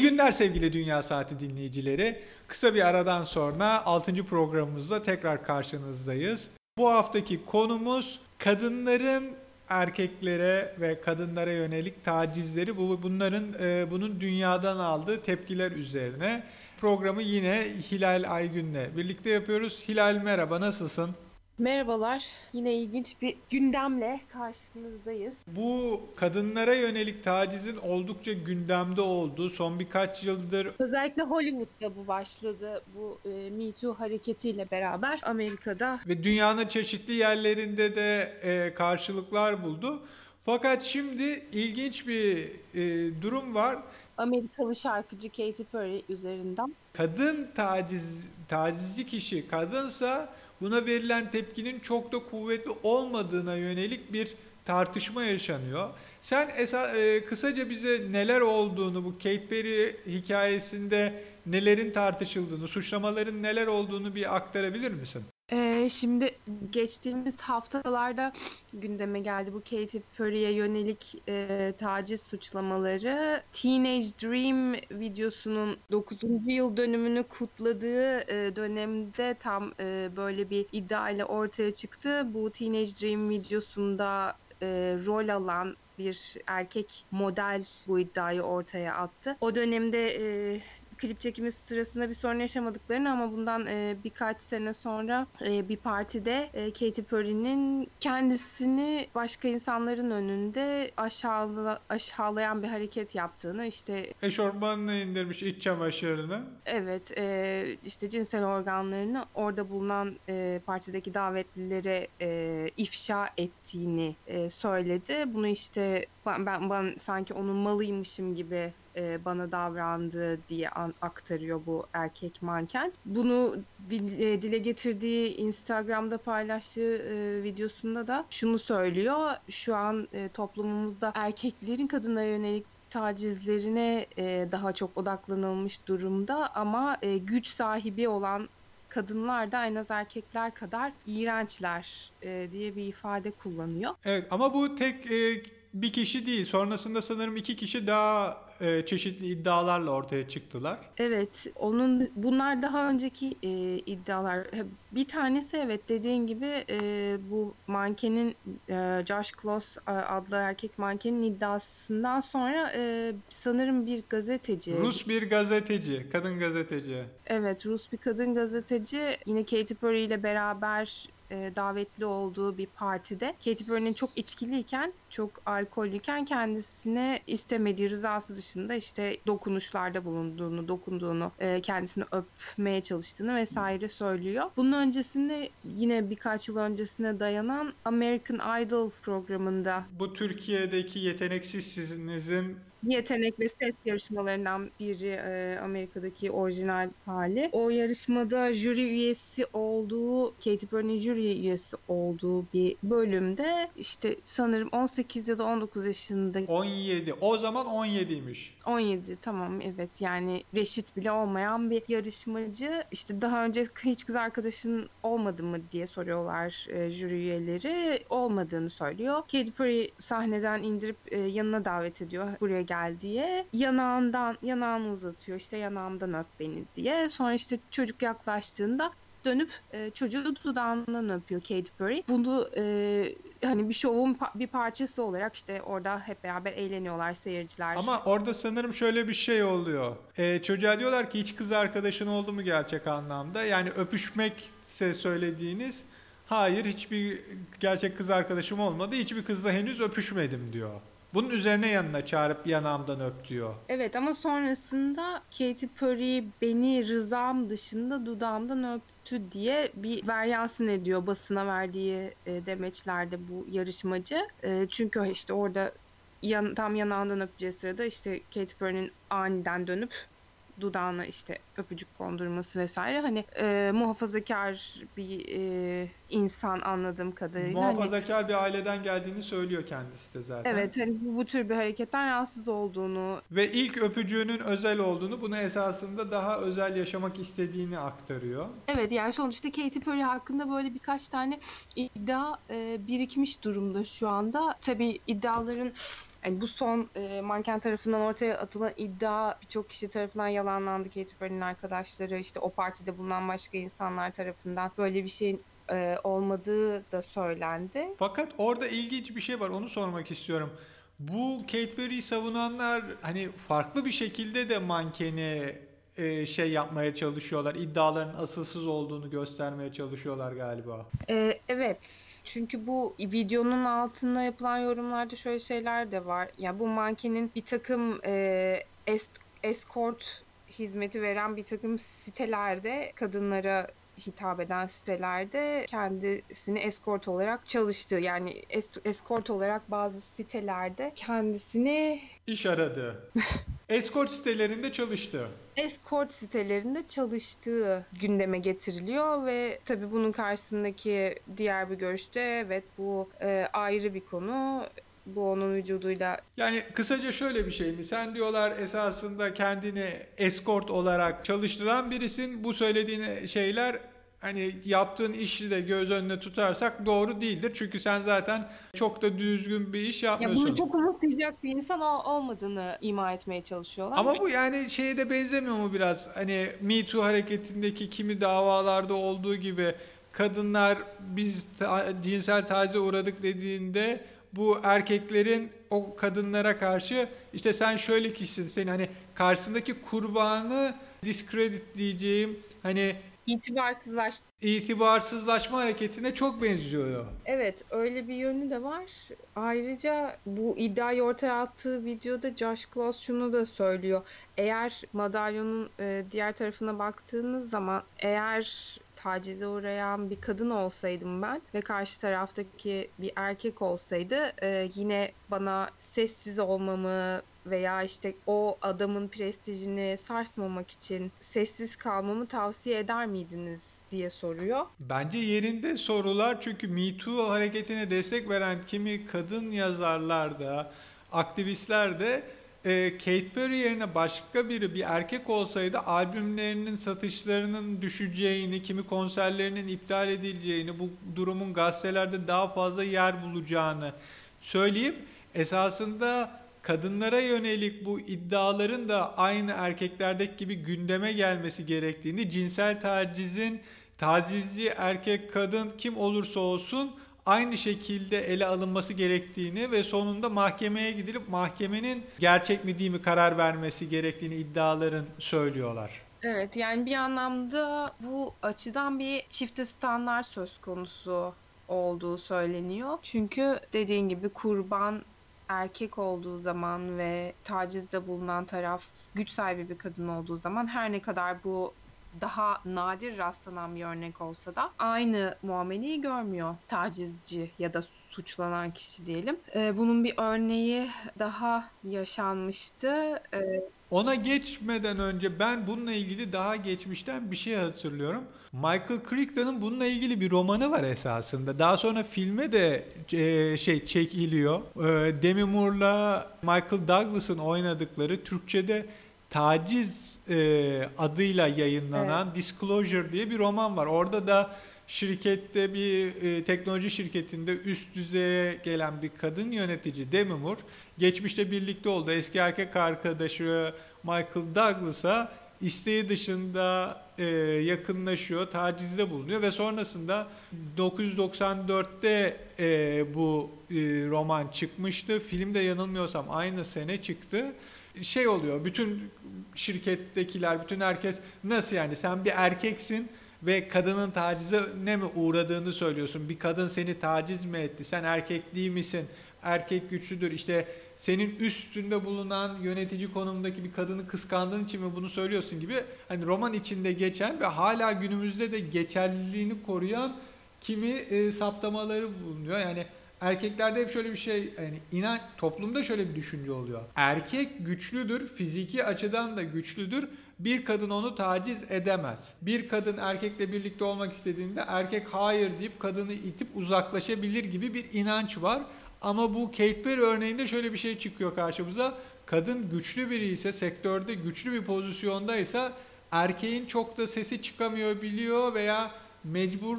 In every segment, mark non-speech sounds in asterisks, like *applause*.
İyi günler sevgili Dünya Saati dinleyicileri. Kısa bir aradan sonra 6. programımızda tekrar karşınızdayız. Bu haftaki konumuz kadınların erkeklere ve kadınlara yönelik tacizleri bu bunların e, bunun dünyadan aldığı tepkiler üzerine programı yine Hilal Aygün'le birlikte yapıyoruz. Hilal merhaba nasılsın? Merhabalar. Yine ilginç bir gündemle karşınızdayız. Bu kadınlara yönelik tacizin oldukça gündemde olduğu son birkaç yıldır Özellikle Hollywood'da bu başladı. Bu e, Me Too hareketiyle beraber Amerika'da. ve dünyanın çeşitli yerlerinde de e, karşılıklar buldu. Fakat şimdi ilginç bir e, durum var. Amerikalı şarkıcı Katy Perry üzerinden. Kadın taciz tacizci kişi kadınsa buna verilen tepkinin çok da kuvvetli olmadığına yönelik bir tartışma yaşanıyor. Sen esa, e, kısaca bize neler olduğunu bu Katy Perry hikayesinde nelerin tartışıldığını, suçlamaların neler olduğunu bir aktarabilir misin? E, şimdi geçtiğimiz haftalarda gündeme geldi bu Katy Perry'e yönelik e, taciz suçlamaları. Teenage Dream videosunun 9. yıl dönümünü kutladığı e, dönemde tam e, böyle bir iddia ile ortaya çıktı. Bu Teenage Dream videosunda e, rol alan bir erkek model bu iddiayı ortaya attı. O dönemde e, klip çekimi sırasında bir sorun yaşamadıklarını ama bundan e, birkaç sene sonra e, bir partide e, Katy Perry'nin kendisini başka insanların önünde aşağıla, aşağılayan bir hareket yaptığını işte Eşofmanla indirmiş iç çamaşırını. evet e, işte cinsel organlarını orada bulunan e, partideki davetlilere e, ifşa ettiğini e, söyledi. Bunu işte ben, ben, ben sanki onun malıymışım gibi e, bana davrandı diye aktarıyor bu erkek manken. Bunu e, dile getirdiği Instagram'da paylaştığı e, videosunda da şunu söylüyor. Şu an toplumumuzda erkeklerin kadınlara yönelik tacizlerine daha çok odaklanılmış durumda ama güç sahibi olan kadınlar da en az erkekler kadar iğrençler diye bir ifade kullanıyor. Evet ama bu tek bir kişi değil. Sonrasında sanırım iki kişi daha e, çeşitli iddialarla ortaya çıktılar. Evet, onun bunlar daha önceki e, iddialar. Ha, Bir tanesi evet dediğin gibi e, bu mankenin e, Josh Kloss e, adlı erkek mankenin iddiasından sonra e, sanırım bir gazeteci Rus bir gazeteci, kadın gazeteci. Evet, Rus bir kadın gazeteci yine Katy Perry ile beraber e, davetli olduğu bir partide Katy Perry'nin çok içkiliyken, çok alkollüyken kendisine istemediği rızası dışında işte dokunuşlarda bulunduğunu, dokunduğunu, e, kendisini öpmeye çalıştığını vesaire söylüyor. Bunun öncesinde yine birkaç yıl öncesine dayanan American Idol programında Bu Türkiye'deki yeteneksizsinizin yetenek ve ses yarışmalarından biri e, Amerika'daki orijinal hali. O yarışmada jüri üyesi olduğu, Katy Perry'nin jüri üyesi olduğu bir bölümde işte sanırım 18 ya da 19 yaşında 17. O zaman 17'ymiş. 17 tamam evet yani reşit bile olmayan bir yarışmacı işte daha önce hiç kız arkadaşın olmadı mı diye soruyorlar e, jüri üyeleri olmadığını söylüyor. Katy Perry sahneden indirip e, yanına davet ediyor buraya gel diye yanağından yanağını uzatıyor işte yanağımdan öp beni diye sonra işte çocuk yaklaştığında dönüp e, çocuğu dudağından öpüyor Katy Perry. Bunu e, hani bir şovun pa- bir parçası olarak işte orada hep beraber eğleniyorlar seyirciler. Ama orada sanırım şöyle bir şey oluyor. Ee, çocuğa diyorlar ki hiç kız arkadaşın oldu mu gerçek anlamda? Yani öpüşmekse söylediğiniz hayır hiçbir gerçek kız arkadaşım olmadı. Hiçbir kızla henüz öpüşmedim diyor. Bunun üzerine yanına çağırıp yanağımdan öp diyor. Evet ama sonrasında Katy Perry beni rızam dışında dudağımdan öptü diye bir veryansın ediyor basına verdiği e, demeçlerde bu yarışmacı. E, çünkü işte orada yan, tam yanağından öpeceği sırada işte Katy Perry'nin aniden dönüp dudağına işte öpücük kondurması vesaire hani e, muhafazakar bir e, insan anladığım kadarıyla. Hani- Muhafazakar bir aileden geldiğini söylüyor kendisi de zaten. Evet hani bu, bu tür bir hareketten rahatsız olduğunu Ve ilk öpücüğünün özel olduğunu, bunu esasında daha özel yaşamak istediğini aktarıyor. Evet yani sonuçta Katy Perry hakkında böyle birkaç tane iddia e, birikmiş durumda şu anda. Tabii iddiaların Yani bu son e, manken tarafından ortaya atılan iddia birçok kişi tarafından yalanlandı. Katy Perry'nin arkadaşları işte o partide bulunan başka insanlar tarafından böyle bir şeyin e, olmadığı da söylendi. Fakat orada ilginç bir şey var onu sormak istiyorum. Bu Kate Perry'i savunanlar hani farklı bir şekilde de mankeni e, şey yapmaya çalışıyorlar. İddiaların asılsız olduğunu göstermeye çalışıyorlar galiba. Ee, evet çünkü bu videonun altında yapılan yorumlarda şöyle şeyler de var. Yani bu mankenin bir takım e, es- escort hizmeti veren bir takım sitelerde kadınlara hitap eden sitelerde kendisini escort olarak çalıştı. Yani es- escort olarak bazı sitelerde kendisini İş aradı. *laughs* Escort sitelerinde çalıştı. Escort sitelerinde çalıştığı gündeme getiriliyor ve tabii bunun karşısındaki diğer bir görüşte evet bu e, ayrı bir konu. Bu onun vücuduyla Yani kısaca şöyle bir şey mi? Sen diyorlar esasında kendini escort olarak çalıştıran birisin. Bu söylediğin şeyler hani yaptığın işi de göz önüne tutarsak doğru değildir. Çünkü sen zaten çok da düzgün bir iş ya yapmıyorsun. bunu çok umutlayacak bir insan ol- olmadığını ima etmeye çalışıyorlar. Ama bu yani şeye de benzemiyor mu biraz? Hani Me Too hareketindeki kimi davalarda olduğu gibi kadınlar biz ta- cinsel tacize uğradık dediğinde bu erkeklerin o kadınlara karşı işte sen şöyle kişisin senin hani karşısındaki kurbanı discredit diyeceğim hani itibarsızlaştı. itibarsızlaşma hareketine çok benziyor. Evet öyle bir yönü de var. Ayrıca bu iddiayı ortaya attığı videoda Josh Close şunu da söylüyor. Eğer madalyonun e, diğer tarafına baktığınız zaman eğer tacize uğrayan bir kadın olsaydım ben ve karşı taraftaki bir erkek olsaydı e, yine bana sessiz olmamı veya işte o adamın prestijini sarsmamak için sessiz kalmamı tavsiye eder miydiniz diye soruyor. Bence yerinde sorular çünkü Me Too hareketine destek veren kimi kadın yazarlar da, aktivistler de e, Kate Perry yerine başka biri bir erkek olsaydı albümlerinin satışlarının düşeceğini, kimi konserlerinin iptal edileceğini, bu durumun gazetelerde daha fazla yer bulacağını söyleyip esasında kadınlara yönelik bu iddiaların da aynı erkeklerdeki gibi gündeme gelmesi gerektiğini, cinsel tacizin tacizci erkek kadın kim olursa olsun aynı şekilde ele alınması gerektiğini ve sonunda mahkemeye gidilip mahkemenin gerçek mi değil mi karar vermesi gerektiğini iddiaların söylüyorlar. Evet yani bir anlamda bu açıdan bir çifte standart söz konusu olduğu söyleniyor. Çünkü dediğin gibi kurban erkek olduğu zaman ve tacizde bulunan taraf güç sahibi bir kadın olduğu zaman her ne kadar bu daha nadir rastlanan bir örnek olsa da aynı muameleyi görmüyor tacizci ya da suçlanan kişi diyelim. Ee, bunun bir örneği daha yaşanmıştı. Ee, Ona geçmeden önce ben bununla ilgili daha geçmişten bir şey hatırlıyorum. Michael Crichton'ın bununla ilgili bir romanı var esasında. Daha sonra filme de e, şey çekiliyor. E, Demi Moore'la Michael Douglas'ın oynadıkları Türkçe'de Taciz e, adıyla yayınlanan Disclosure diye bir roman var. Orada da şirkette bir e, teknoloji şirketinde üst düzeye gelen bir kadın yönetici Demi geçmişte birlikte olduğu eski erkek arkadaşı Michael Douglas'a isteği dışında e, yakınlaşıyor, tacizde bulunuyor ve sonrasında 994'te e, bu e, roman çıkmıştı. Film de yanılmıyorsam aynı sene çıktı. Şey oluyor, bütün şirkettekiler, bütün herkes nasıl yani sen bir erkeksin ve kadının tacize ne mi uğradığını söylüyorsun. Bir kadın seni taciz mi etti? Sen erkek misin? Erkek güçlüdür. İşte senin üstünde bulunan yönetici konumdaki bir kadını kıskandığın için mi bunu söylüyorsun gibi hani roman içinde geçen ve hala günümüzde de geçerliliğini koruyan kimi e, saptamaları bulunuyor. Yani erkeklerde hep şöyle bir şey yani inan toplumda şöyle bir düşünce oluyor. Erkek güçlüdür, fiziki açıdan da güçlüdür. Bir kadın onu taciz edemez. Bir kadın erkekle birlikte olmak istediğinde erkek hayır deyip kadını itip uzaklaşabilir gibi bir inanç var. Ama bu Kate Perry örneğinde şöyle bir şey çıkıyor karşımıza. Kadın güçlü biri ise, sektörde güçlü bir pozisyondaysa erkeğin çok da sesi çıkamıyor biliyor veya mecbur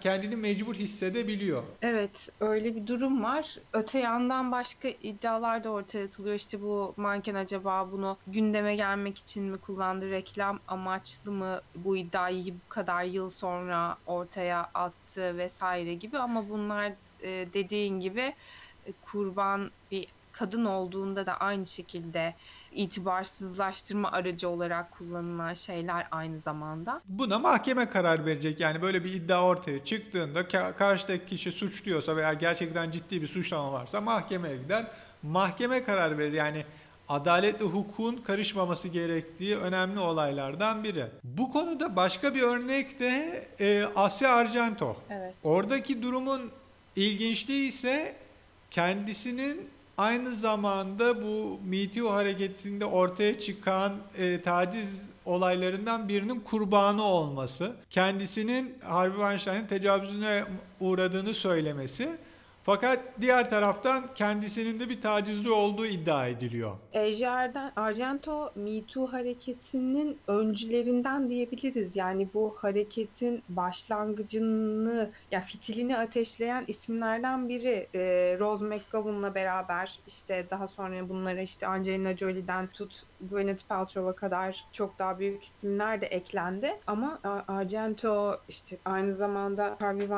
kendini mecbur hissedebiliyor. Evet, öyle bir durum var. Öte yandan başka iddialar da ortaya atılıyor. İşte bu manken acaba bunu gündeme gelmek için mi kullandı, reklam amaçlı mı bu iddiayı bu kadar yıl sonra ortaya attı vesaire gibi ama bunlar e, dediğin gibi e, kurban bir kadın olduğunda da aynı şekilde itibarsızlaştırma aracı olarak kullanılan şeyler aynı zamanda. Buna mahkeme karar verecek. Yani böyle bir iddia ortaya çıktığında ka- karşıdaki kişi suçluyorsa veya gerçekten ciddi bir suçlama varsa mahkemeye gider. Mahkeme karar verir. Yani adalet ve hukukun karışmaması gerektiği önemli olaylardan biri. Bu konuda başka bir örnek de e, Asya Argento. Evet. Oradaki durumun ilginçliği ise kendisinin aynı zamanda bu Me hareketinde ortaya çıkan e, taciz olaylarından birinin kurbanı olması, kendisinin Harvey Weinstein'ın tecavüzüne uğradığını söylemesi fakat diğer taraftan kendisinin de bir tacizci olduğu iddia ediliyor. Ejder'den Argento Me Too hareketinin öncülerinden diyebiliriz. Yani bu hareketin başlangıcını ya fitilini ateşleyen isimlerden biri. Ee, Rose McGowan'la beraber işte daha sonra bunlara işte Angelina Jolie'den tut Gwyneth Paltrow'a kadar çok daha büyük isimler de eklendi. Ama Argento işte aynı zamanda Harvey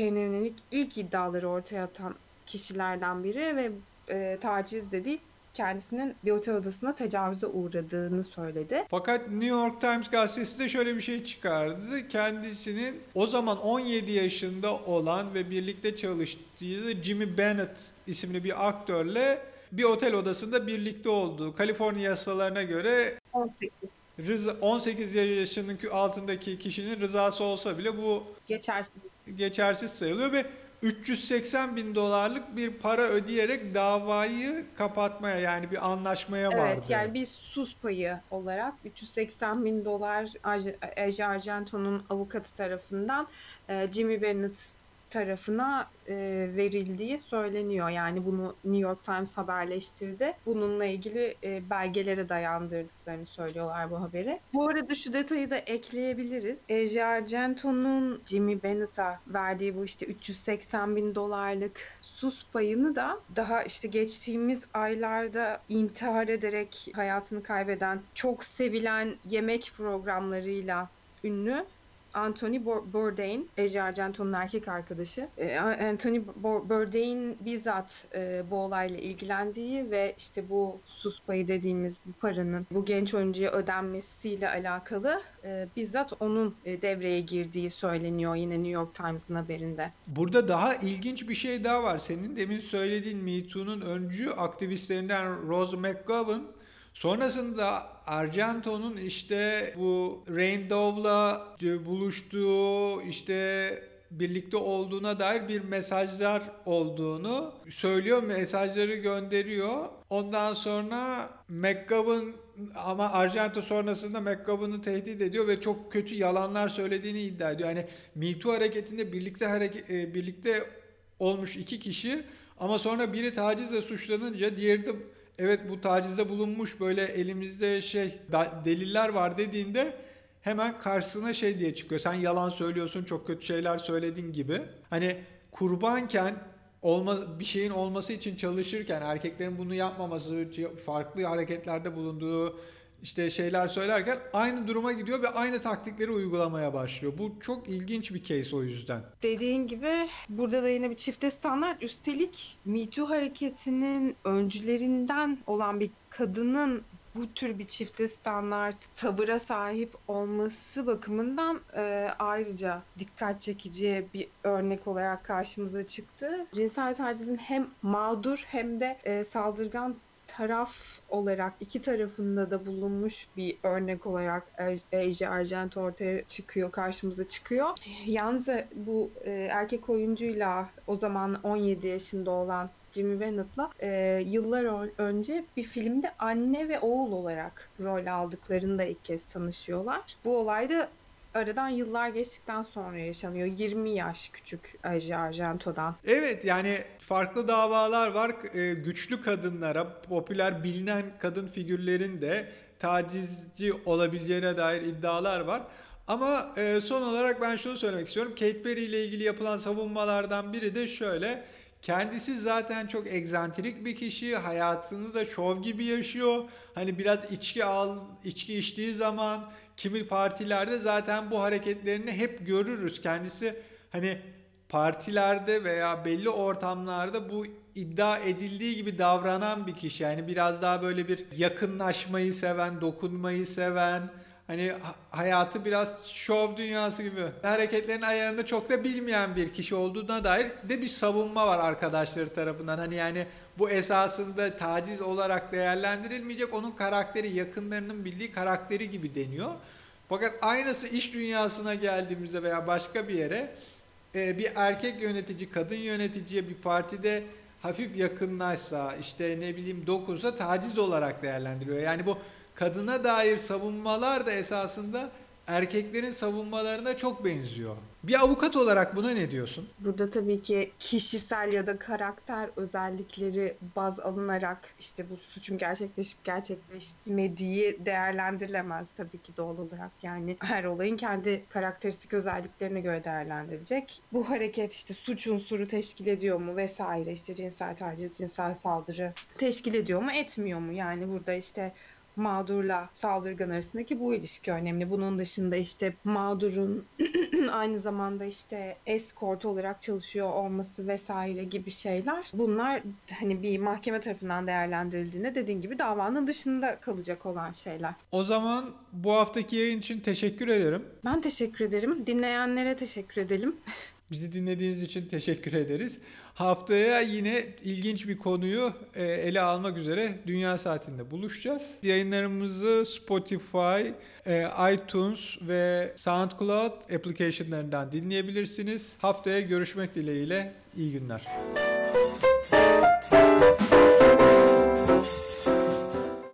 Yönelik ilk iddiaları ortaya atan kişilerden biri ve e, taciz de değil kendisinin bir otel odasına tecavüze uğradığını söyledi. Fakat New York Times gazetesi de şöyle bir şey çıkardı. Kendisinin o zaman 17 yaşında olan ve birlikte çalıştığı Jimmy Bennett isimli bir aktörle bir otel odasında birlikte olduğu. Kaliforniya yasalarına göre 18. Rıza, 18 yaşının altındaki kişinin rızası olsa bile bu geçersiz geçersiz sayılıyor ve 380 bin dolarlık bir para ödeyerek davayı kapatmaya yani bir anlaşmaya vardı. Evet yani bir sus payı olarak 380 bin dolar Ece Argento'nun avukatı tarafından Jimmy Bennett tarafına e, verildiği söyleniyor. Yani bunu New York Times haberleştirdi. Bununla ilgili e, belgelere dayandırdıklarını söylüyorlar bu haberi. Bu arada şu detayı da ekleyebiliriz. Ece Argento'nun Jimmy Bennett'a verdiği bu işte 380 bin dolarlık sus payını da daha işte geçtiğimiz aylarda intihar ederek hayatını kaybeden çok sevilen yemek programlarıyla ünlü Anthony Bourdain, Ece Argento'nun erkek arkadaşı. E, Anthony Bourdain bizzat e, bu olayla ilgilendiği ve işte bu sus payı dediğimiz bu paranın bu genç oyuncuya ödenmesiyle alakalı e, bizzat onun devreye girdiği söyleniyor yine New York Times'ın haberinde. Burada daha ilginç bir şey daha var. Senin demin söylediğin Me Too'nun öncü aktivistlerinden Rose McGowan Sonrasında Argento'nun işte bu Rain buluştuğu işte birlikte olduğuna dair bir mesajlar olduğunu söylüyor, mesajları gönderiyor. Ondan sonra McGovern ama Argento sonrasında McGovern'ı tehdit ediyor ve çok kötü yalanlar söylediğini iddia ediyor. Yani Me Too hareketinde birlikte hareket, birlikte olmuş iki kişi ama sonra biri tacizle suçlanınca diğeri de evet bu tacizde bulunmuş böyle elimizde şey deliller var dediğinde hemen karşısına şey diye çıkıyor. Sen yalan söylüyorsun, çok kötü şeyler söyledin gibi. Hani kurbanken olma, bir şeyin olması için çalışırken erkeklerin bunu yapmaması, farklı hareketlerde bulunduğu işte şeyler söylerken aynı duruma gidiyor ve aynı taktikleri uygulamaya başlıyor. Bu çok ilginç bir case o yüzden. Dediğin gibi burada da yine bir çifte standart. Üstelik Me Too hareketinin öncülerinden olan bir kadının bu tür bir çifte standart tavıra sahip olması bakımından e, ayrıca dikkat çekici bir örnek olarak karşımıza çıktı. Cinsel tacizin hem mağdur hem de e, saldırgan taraf olarak iki tarafında da bulunmuş bir örnek olarak Ece Argento ortaya çıkıyor, karşımıza çıkıyor. Yalnız bu e, erkek oyuncuyla o zaman 17 yaşında olan Jimmy Bennett'la e, yıllar önce bir filmde anne ve oğul olarak rol aldıklarında ilk kez tanışıyorlar. Bu olayda aradan yıllar geçtikten sonra yaşanıyor. 20 yaş küçük Aji Argento'dan. Evet yani farklı davalar var. Ee, güçlü kadınlara, popüler bilinen kadın figürlerin de tacizci olabileceğine dair iddialar var. Ama e, son olarak ben şunu söylemek istiyorum. Kate Perry ile ilgili yapılan savunmalardan biri de şöyle. Kendisi zaten çok egzantrik bir kişi. Hayatını da şov gibi yaşıyor. Hani biraz içki al, içki içtiği zaman kimi partilerde zaten bu hareketlerini hep görürüz. Kendisi hani partilerde veya belli ortamlarda bu iddia edildiği gibi davranan bir kişi. Yani biraz daha böyle bir yakınlaşmayı seven, dokunmayı seven, hani hayatı biraz şov dünyası gibi hareketlerin ayarını çok da bilmeyen bir kişi olduğuna dair de bir savunma var arkadaşları tarafından. Hani yani bu esasında taciz olarak değerlendirilmeyecek onun karakteri yakınlarının bildiği karakteri gibi deniyor. Fakat aynısı iş dünyasına geldiğimizde veya başka bir yere e, bir erkek yönetici kadın yöneticiye bir partide hafif yakınlaşsa işte ne bileyim dokunsa taciz olarak değerlendiriyor. Yani bu kadına dair savunmalar da esasında erkeklerin savunmalarına çok benziyor. Bir avukat olarak buna ne diyorsun? Burada tabii ki kişisel ya da karakter özellikleri baz alınarak işte bu suçun gerçekleşip gerçekleşmediği değerlendirilemez tabii ki doğal olarak. Yani her olayın kendi karakteristik özelliklerine göre değerlendirilecek. Bu hareket işte suç unsuru teşkil ediyor mu vesaire işte cinsel taciz, cinsel saldırı teşkil ediyor mu etmiyor mu? Yani burada işte mağdurla saldırgan arasındaki bu ilişki önemli. Bunun dışında işte mağdurun *clears throat* aynı zamanda işte escort olarak çalışıyor olması vesaire gibi şeyler. Bunlar hani bir mahkeme tarafından değerlendirildiğinde dediğin gibi davanın dışında kalacak olan şeyler. O zaman bu haftaki yayın için teşekkür ederim. Ben teşekkür ederim. Dinleyenlere teşekkür edelim. *laughs* Bizi dinlediğiniz için teşekkür ederiz. Haftaya yine ilginç bir konuyu e, ele almak üzere Dünya Saati'nde buluşacağız. Yayınlarımızı Spotify, e, iTunes ve SoundCloud applicationlarından dinleyebilirsiniz. Haftaya görüşmek dileğiyle iyi günler.